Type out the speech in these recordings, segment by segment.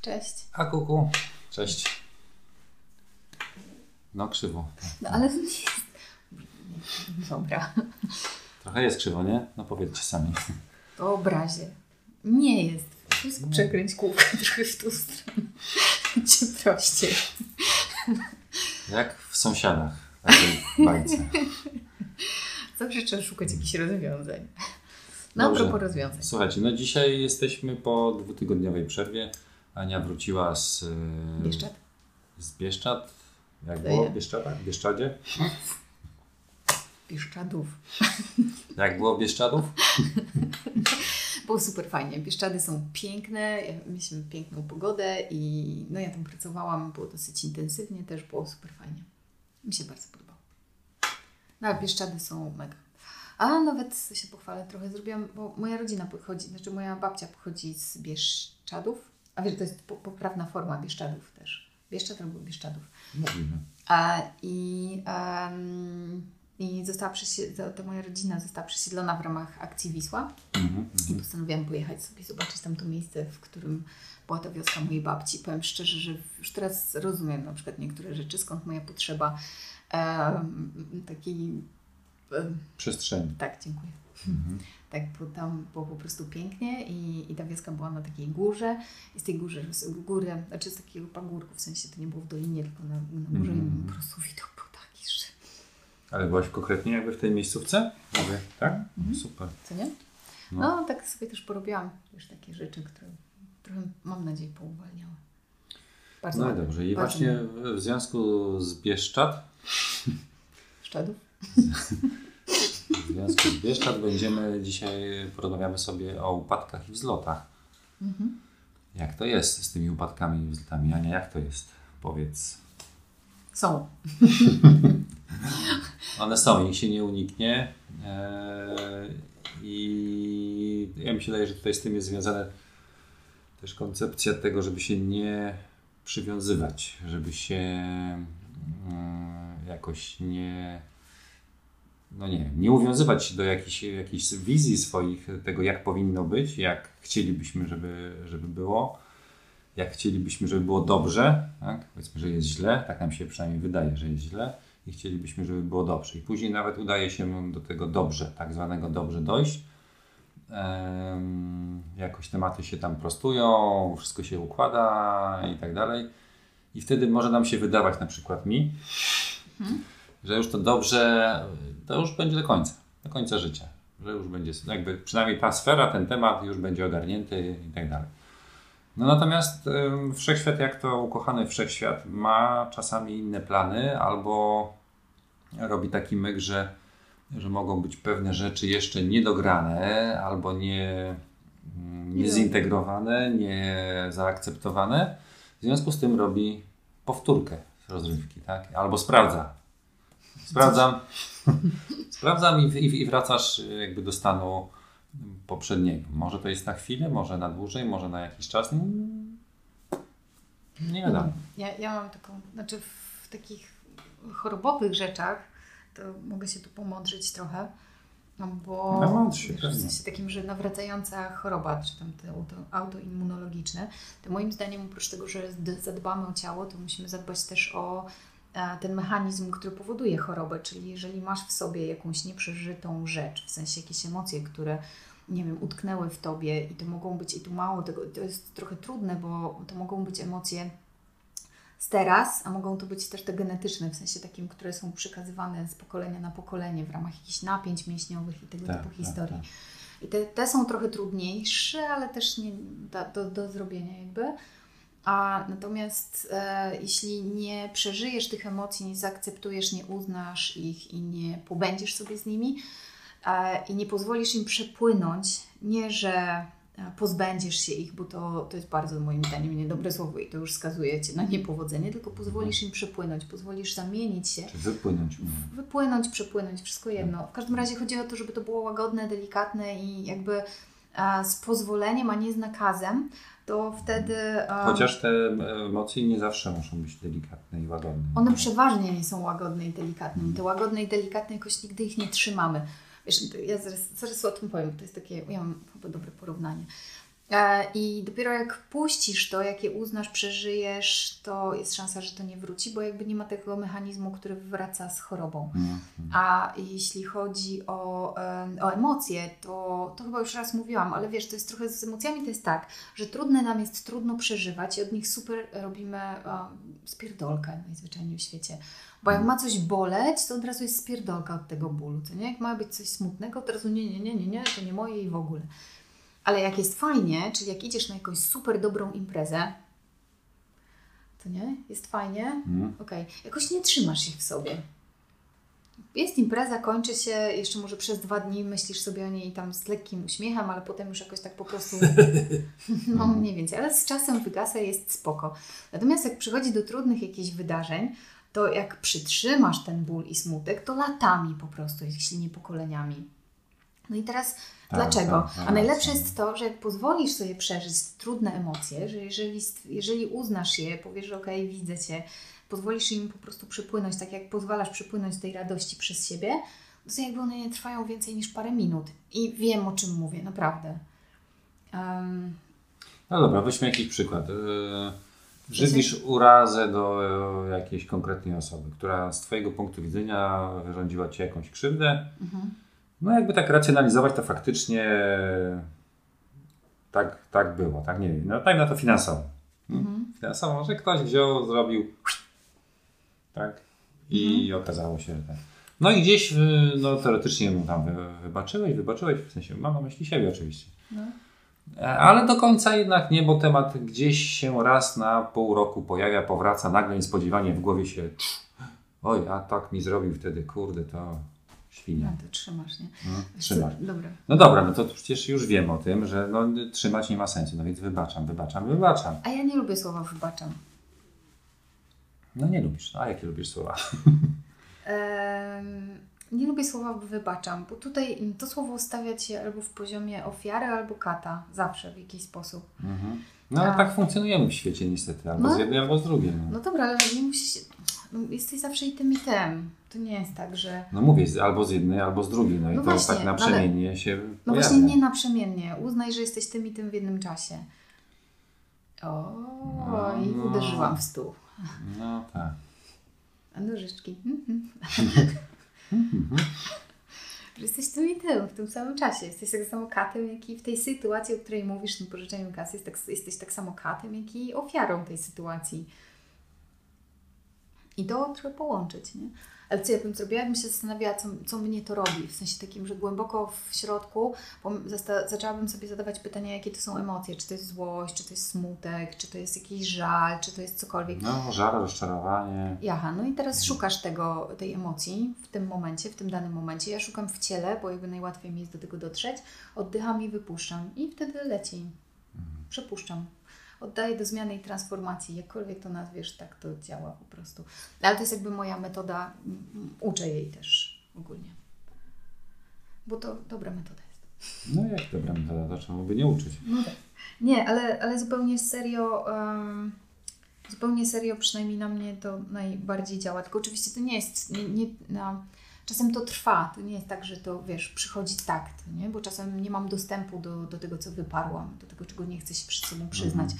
Cześć. A kuku. Cześć. No krzywo. No ale to nie jest... Dobra. Trochę jest krzywo, nie? No powiedzcie sami. W obrazie. Nie jest. Wszystko przekręć kółkę trochę w tą stronę. Prościej. Jak w sąsiadach. w Takiej bajce. Zawsze trzeba szukać jakichś rozwiązań. No, Dobrze. propos rozwiązań. Słuchajcie, no dzisiaj jesteśmy po dwutygodniowej przerwie. Ania wróciła z... e, Bieszczad? Z Bieszczad. Jak było w Bieszczadach? W Bieszczadzie? Bieszczadów. Jak było w Bieszczadów? Było super fajnie. Bieszczady są piękne, mieliśmy piękną pogodę i no ja tam pracowałam, było dosyć intensywnie, też było super fajnie. Mi się bardzo podobało. No ale Bieszczady są mega. A nawet się pochwalę trochę, zrobiłam, bo moja rodzina pochodzi, znaczy moja babcia pochodzi z Bieszczadów, a wiesz, to jest po- poprawna forma Bieszczadów też. Bieszczad albo Bieszczadów. Mówimy. A, I, em, i została przesi- to, moja rodzina została przesiedlona w ramach akcji Wisła. Mhm, I postanowiłam pojechać sobie, zobaczyć tam to miejsce, w którym była ta wioska mojej babci. Powiem szczerze, że już teraz rozumiem na przykład niektóre rzeczy, skąd moja potrzeba takiej... Przestrzeni. tak, dziękuję. Mhm. Tak, bo tam było po prostu pięknie i, i ta wioska była na takiej górze i z tej górze, z góry, znaczy z takiego pagórku, w sensie to nie było w dolinie, tylko na, na górze Mhm. i po prostu widok był taki, że... Ale byłaś konkretnie jakby w tej miejscówce? Mówię, tak? Mhm. Super. Co nie? No. No, tak sobie też porobiłam już takie rzeczy, które trochę, mam nadzieję, pouwalniały. Bardzo No i ładne. dobrze. I właśnie w związku z Bieszczad, Szczadów? w związku z Bieszczad będziemy dzisiaj porozmawiamy sobie o upadkach i wzlotach. Mhm. Jak to jest z tymi upadkami i wzlotami? Ania, jak to jest? Powiedz. Są. One są, ich się nie uniknie. Eee, I ja mi się wydaje, że tutaj z tym jest związane też koncepcja tego, żeby się nie przywiązywać, żeby się mm, jakoś nie no nie, nie uwiązywać się do jakichś, jakichś wizji swoich, tego jak powinno być, jak chcielibyśmy, żeby, żeby było, jak chcielibyśmy, żeby było dobrze, tak? powiedzmy, że jest źle, tak nam się przynajmniej wydaje, że jest źle i chcielibyśmy, żeby było dobrze. I później nawet udaje się do tego dobrze, tak zwanego dobrze dojść. Em, jakoś tematy się tam prostują, wszystko się układa i tak dalej. I wtedy może nam się wydawać, na przykład mi, że już to dobrze, to już będzie do końca, do końca życia. Że już będzie, jakby przynajmniej ta sfera, ten temat już będzie ogarnięty i tak dalej. No natomiast ym, wszechświat, jak to ukochany wszechświat, ma czasami inne plany albo robi taki myk, że, że mogą być pewne rzeczy jeszcze niedograne albo nie, mm, nie Nie zintegrowane, nie zaakceptowane. W związku z tym robi powtórkę z rozrywki, tak? Albo sprawdza. Sprawdzam, sprawdzam i, i, i wracasz y, jakby do stanu poprzedniego. Może to jest na chwilę, może na dłużej, może na jakiś czas. Mm, Nie wiadomo. Ja, ja mam taką, znaczy w takich chorobowych rzeczach to mogę się tu pomądrzyć trochę, no bo No, się, w sensie takim, że nawracająca choroba, czy tam te auto, autoimmunologiczne, to moim zdaniem oprócz tego, że zadbamy o ciało, to musimy zadbać też o ten mechanizm, który powoduje chorobę, czyli jeżeli masz w sobie jakąś nieprzeżytą rzecz, w sensie jakieś emocje, które nie wiem, utknęły w tobie i to mogą być, i tu mało tego, to jest trochę trudne, bo to mogą być emocje z teraz, a mogą to być też te genetyczne, w sensie takim, które są przekazywane z pokolenia na pokolenie w ramach jakichś napięć mięśniowych i tego Tak, typu tak, historii. tak. I te, te są trochę trudniejsze, ale też nie da, do, do zrobienia jakby. A natomiast e, jeśli nie przeżyjesz tych emocji, nie zaakceptujesz, nie uznasz ich i nie pobędziesz sobie z nimi e, i nie pozwolisz im przepłynąć, nie że e, pozbędziesz się ich, bo to, to jest bardzo moim zdaniem niedobre słowo i to już skazuje Cię na niepowodzenie, tylko pozwolisz im przepłynąć, pozwolisz zamienić się Czy wypłynąć wypłynąć, przepłynąć, wszystko jedno. W każdym razie chodzi o to, żeby to było łagodne, delikatne i jakby z pozwoleniem, a nie z nakazem, to wtedy e, Chociaż te emocje nie zawsze muszą być delikatne i łagodne. one przeważnie nie są łagodne i delikatne. Te łagodne i delikatne jakoś nigdy ich nie trzymamy. Wiesz, ja zaraz, zaraz o tym powiem, to jest takie, ja mam chyba dobre porównanie. E, I dopiero jak puścisz to, jakie uznasz, przeżyjesz, to jest szansa, że to nie wróci, bo jakby nie ma tego mechanizmu, który wraca z chorobą. Mhm. A jeśli chodzi o, o emocje, to, to chyba już raz mówiłam, ale wiesz, to jest trochę z emocjami, to jest tak, że trudne nam jest trudno przeżywać i od nich super robimy um, spierdolkę najzwyczajniej w świecie. Bo jak ma coś boleć, to od razu jest spierdolka od tego bólu, to nie? Jak ma być coś smutnego, to od razu nie, nie, nie, nie, nie, to nie moje i w ogóle. Ale jak jest fajnie, czyli jak idziesz na jakąś super dobrą imprezę, to nie? Jest fajnie? Mhm. Okej. Jakoś nie trzymasz ich w sobie. Jest impreza, kończy się, jeszcze może przez dwa dni myślisz sobie o niej tam z lekkim uśmiechem, ale potem już jakoś tak po prostu, no mniej więcej, ale z czasem wygasa jest spoko. Natomiast jak przychodzi do trudnych jakichś wydarzeń, to jak przytrzymasz ten ból i smutek, to latami po prostu, jeśli nie pokoleniami. No i teraz Tak, dlaczego? tak, tak, A najlepsze jest to, że jak pozwolisz sobie przeżyć trudne emocje, że jeżeli, jeżeli uznasz je, powiesz, że okej, widzę Cię, pozwolisz im po prostu przypłynąć, tak jak pozwalasz przypłynąć tej radości przez siebie, to jakby one nie trwają więcej niż parę minut. I wiem, o czym mówię, naprawdę. Um, No dobra, weźmy jakiś przykład. Yy, Żywisz urazę do e, jakiejś konkretnej osoby, która z Twojego punktu widzenia wyrządziła Ci jakąś krzywdę. mhm. No jakby tak racjonalizować, to faktycznie tak, tak było, tak nie wiem. No tak na to finansowo. Mhm. Finansowo, że ktoś wziął, zrobił tak i Mhm. okazało się, że tak. No i gdzieś, y, no teoretycznie mu tam wy- wybaczyłeś, wybaczyłeś, w sensie mam na myśli siebie oczywiście. No. E, Ale do końca jednak nie, bo temat gdzieś się raz na pół roku pojawia, powraca, nagle niespodziewanie w głowie się oj, a tak mi zrobił wtedy, kurde, to świnia. A to trzymasz, nie? No, trzymasz. Dobra. No dobra, no to przecież już wiem o tym, że no, trzymać nie ma sensu, no więc wybaczam, wybaczam, wybaczam. A ja nie lubię słowa wybaczam. No nie lubisz, a jakie lubisz słowa? Nie lubię słowa wybaczam, bo tutaj to słowo stawia Cię albo w poziomie ofiary, albo kata. Zawsze w jakiś sposób. Mhm. No ale A. tak funkcjonujemy w świecie niestety, albo No. z jednej, albo z drugiej. No, No dobra, ale nie musisz... No, jesteś zawsze i tym, i tym. To nie jest tak, że... no mówię, albo z jednej, albo z drugiej, no i No to właśnie, tak no ale- naprzemiennie się No pojawia. właśnie nie naprzemiennie. Uznaj, że jesteś tym i tym w jednym czasie. O, No, i no. uderzyłam w stół. No tak. A nożyczki. Mhm. Że jesteś tym i tym w tym samym czasie. Jesteś tak samo katem, jak i w tej sytuacji, o której mówisz, w tym pożyczeniu kasy, jest tak, jesteś tak samo katem, jak i ofiarą tej sytuacji. I to trzeba połączyć, nie? Ale co ja bym zrobiła? Ja bym się zastanawiała, co, co mnie to robi. W sensie takim, że głęboko w środku zaczęłabym sobie zadawać pytania, jakie to są emocje. Czy to jest złość, czy to jest smutek, czy to jest jakiś żal, czy to jest cokolwiek. No, żal, rozczarowanie. Jaha, no i teraz szukasz tego, tej emocji w tym momencie, w tym danym momencie. Ja szukam w ciele, bo jakby najłatwiej mi jest do tego dotrzeć. Oddycham i wypuszczam i wtedy leci. Przepuszczam. Oddaję do zmiany i transformacji. Jakkolwiek to nazwiesz, tak to działa po prostu. Ale to jest jakby moja metoda. m, m, Uczę jej też ogólnie. Bo to dobra metoda jest. No jak dobra metoda, to czemu by nie uczyć? No tak. Nie, ale, ale zupełnie serio, um, zupełnie serio przynajmniej na mnie to najbardziej działa. Tylko oczywiście to nie jest, nie, nie, no, czasem to trwa, to nie jest tak, że to wiesz, przychodzi takt, nie? bo czasem nie mam dostępu do, do tego, co wyparłam, do tego, czego nie chcę się przed sobą przyznać.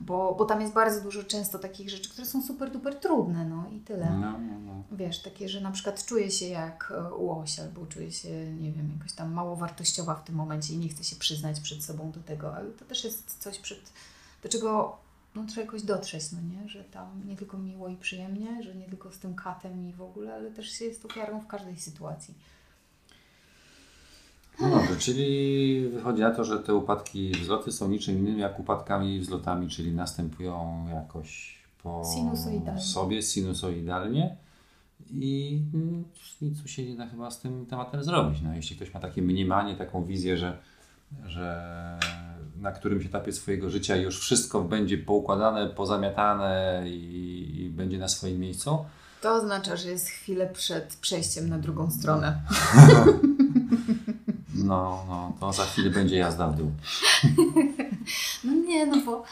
Bo, bo tam jest bardzo dużo często takich rzeczy, które są super duper trudne, no i tyle. No, no, no. Wiesz, takie, że na przykład czuję się jak e, łoś, albo czuję się, nie wiem, jakoś tam mało wartościowa w tym momencie i nie chcę się przyznać przed sobą do tego, ale to też jest coś, przed, do czego no, trzeba jakoś dotrzeć, no nie? Że tam nie tylko miło i przyjemnie, że nie tylko z tym katem i w ogóle, ale też się jest ofiarą w każdej sytuacji. No dobrze, czyli wychodzi na to, że te upadki i wzloty są niczym innym jak upadkami i wzlotami, czyli następują jakoś po Sinusoidalnie. sobie sinusoidalnie i nic tu się nie da chyba z tym tematem zrobić. No, jeśli ktoś ma takie mniemanie, taką wizję, że, że na którymś etapie swojego życia już wszystko będzie poukładane, pozamiatane i, i będzie na swoim miejscu, To oznacza, że jest chwilę przed przejściem na drugą stronę. no, no to za chwilę będzie jazda w dół. No nie, no bo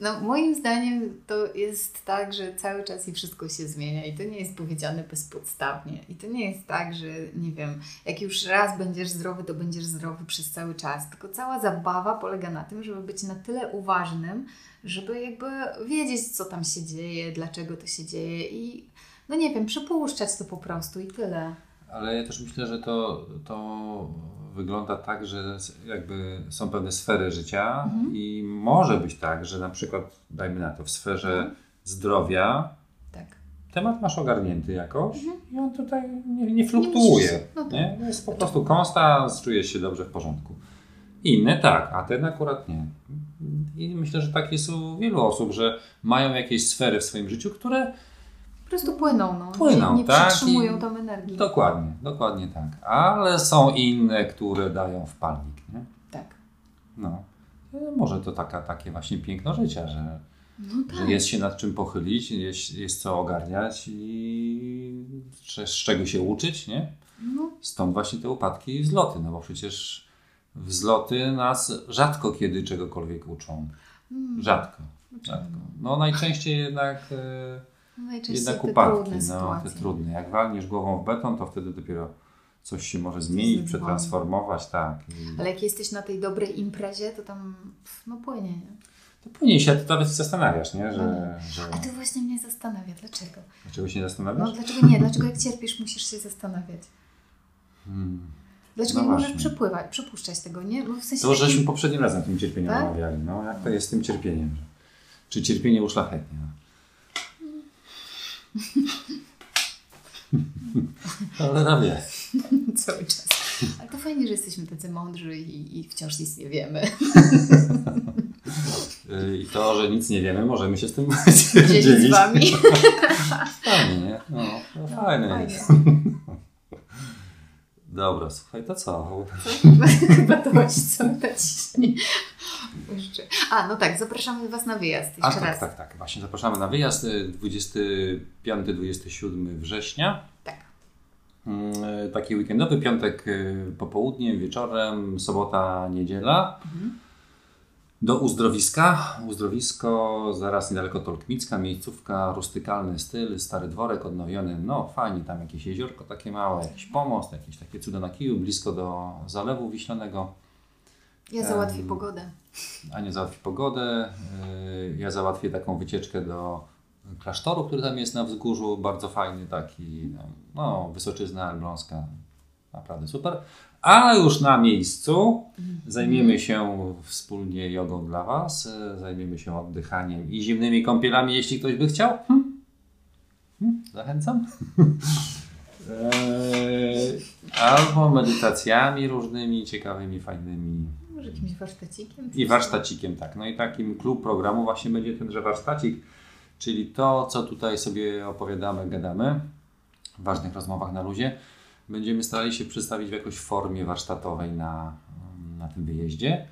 No, moim zdaniem to jest tak, że cały czas i wszystko się zmienia i to nie jest powiedziane bezpodstawnie. I to nie jest tak, że nie wiem, jak już raz będziesz zdrowy, to będziesz zdrowy przez cały czas. Tylko cała zabawa polega na tym, żeby być na tyle uważnym, żeby jakby wiedzieć, co tam się dzieje, dlaczego to się dzieje i no nie wiem, przepuszczać to po prostu i tyle. Ale ja też myślę, że to, to wygląda tak, że jakby są pewne sfery życia Mhm. i może być tak, że na przykład, dajmy na to, w sferze Mhm. zdrowia Tak. temat masz ogarnięty jakoś i on tutaj nie, nie fluktuuje. musisz- no tak. nie? Jest po prostu konstans, czujesz się dobrze w porządku. Inne tak, a ten akurat nie. I myślę, że tak jest u wielu osób, że mają jakieś sfery w swoim życiu, które Po prostu płyną, no. Płyną, nie, nie tak? przytrzymują I- tam energii. Dokładnie, dokładnie tak. Ale są inne, które dają wpalnik, nie? Tak. No. E, Może to taka, takie właśnie piękno życia, że, No tak. że jest się nad czym pochylić, jest, jest co ogarniać i z, czego się uczyć, nie? No, Stąd właśnie te upadki i wzloty, no bo przecież wzloty nas rzadko kiedy czegokolwiek uczą. mm, Rzadko. rzadko. No najczęściej jednak, e, najczęściej jednak te upadki, trudne no te trudne. Jak walniesz głową w beton, to wtedy dopiero coś się może zmienić, przetransformować, tak. Ale jak jesteś na tej dobrej imprezie, to tam no płynie, nie? to później się ty nawet zastanawiasz, nie? Że, że... A to właśnie mnie zastanawia, dlaczego? Dlaczego się nie No zastanawiasz? dlaczego nie? Dlaczego jak cierpisz, musisz się zastanawiać? Hmm. Dlaczego No nie możesz przepływać, przepuszczać tego, nie? Bo w sensie To takim- żeśmy poprzednim razem tym cierpieniem Tak? omawiali. No, jak to jest z tym cierpieniem? Czy cierpienie uszlachetnia? Ale wie. cały czas. Ale to fajnie, że jesteśmy tacy mądrzy i, i wciąż nic nie wiemy. I to, że nic nie wiemy, możemy się z tym Dzielić z Wami. Fajnie, nie? No, no, No, fajne fajnie. jest. Dobra, słuchaj, to co? Chyba to właśnie co na dzisiaj. A, no tak, zapraszamy Was na wyjazd A jeszcze tak, raz. tak, tak. Właśnie zapraszamy na wyjazd y, 25-27 września. Tak. Mm, y, Taki weekendowy piątek y, popołudniem, wieczorem, sobota, niedziela. Mhm. Do uzdrowiska. Uzdrowisko zaraz niedaleko Tolkmicka, miejscówka, rustykalny styl, stary dworek odnowiony. No fajnie, tam jakieś jeziorko takie małe, jakiś pomost, jakieś takie cuda na kiju, blisko do Zalewu Wiślanego. Ja załatwię Em, pogodę. Ania załatwi pogodę. y, Ja załatwię taką wycieczkę do klasztoru, który tam jest na wzgórzu. Bardzo fajny taki, no, no Wysoczyzna Elbląska. Naprawdę super. A już na miejscu zajmiemy się wspólnie jogą dla Was. y, Zajmiemy się oddychaniem i zimnymi kąpielami, jeśli ktoś by chciał. Hmm? Hmm? Zachęcam. Eee, Albo medytacjami różnymi, ciekawymi, fajnymi. Może jakimś warsztacikiem? I warsztacikiem, tak. No i takim klub programu właśnie będzie tenże warsztacik, czyli to, co tutaj sobie opowiadamy, gadamy w ważnych rozmowach na luzie, będziemy starali się przedstawić w jakiejś formie warsztatowej na, na tym wyjeździe.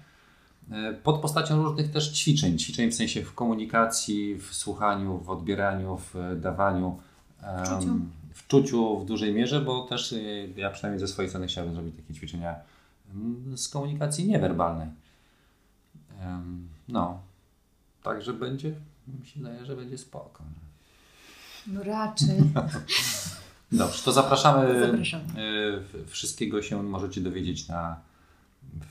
E, Pod postacią różnych też ćwiczeń. Ćwiczeń w sensie w komunikacji, w słuchaniu, w odbieraniu, w dawaniu. em, czuciu. W czuciu w dużej mierze, bo też e, ja przynajmniej ze swojej strony chciałbym zrobić takie ćwiczenia z komunikacji niewerbalnej. No, także będzie, mi się wydaje, że będzie spoko. No raczej. Dobrze, to zapraszamy. Zapraszamy. W- Wszystkiego się możecie dowiedzieć na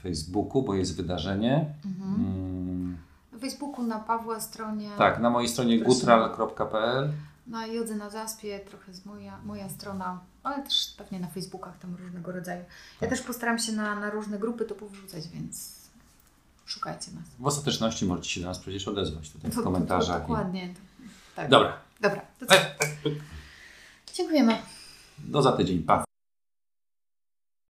Facebooku, bo jest wydarzenie. Mhm. Mm, Na Facebooku, na Pawła stronie, Tak, na mojej stronie gutral.pl. na Jodze na Zaspie, trochę z moja, moja strona, ale też pewnie na Facebookach tam różnego rodzaju. Ja Tak. też postaram się na, na różne grupy to powrzucać, więc szukajcie nas. W ostateczności możecie się do nas przecież odezwać tutaj To- w to- komentarzach. To, i- dokładnie. Tak. Dobra, Dobra, to co? Dziękujemy. do za tydzień. Pa.